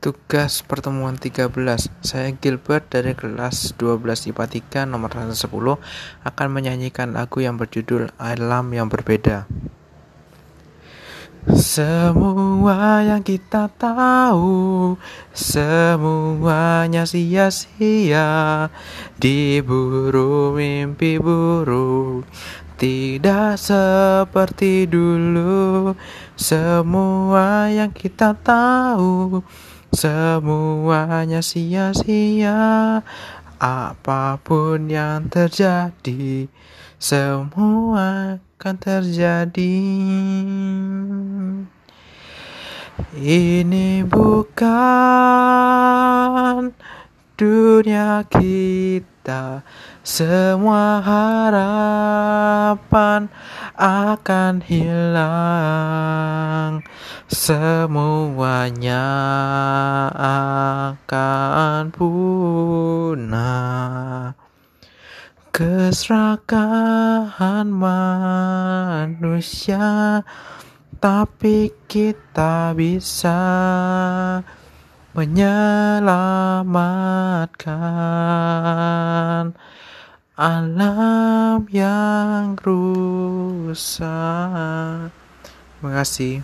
Tugas pertemuan 13 Saya Gilbert dari kelas 12 IPA 3 nomor 110 akan menyanyikan lagu yang berjudul Alam yang berbeda. Semua yang kita tahu Semuanya sia-sia. Diburu mimpi buruk Tidak seperti dulu. Semua yang kita tahu Semuanya sia-sia. Apa pun yang terjadi Semua akan terjadi. Ini bukan dunia kita. Semua harapan akan hilang. Semuanya akan punah. Keserakahan manusia Tapi kita bisa menyelamatkan alam yang rusak. Terima kasih.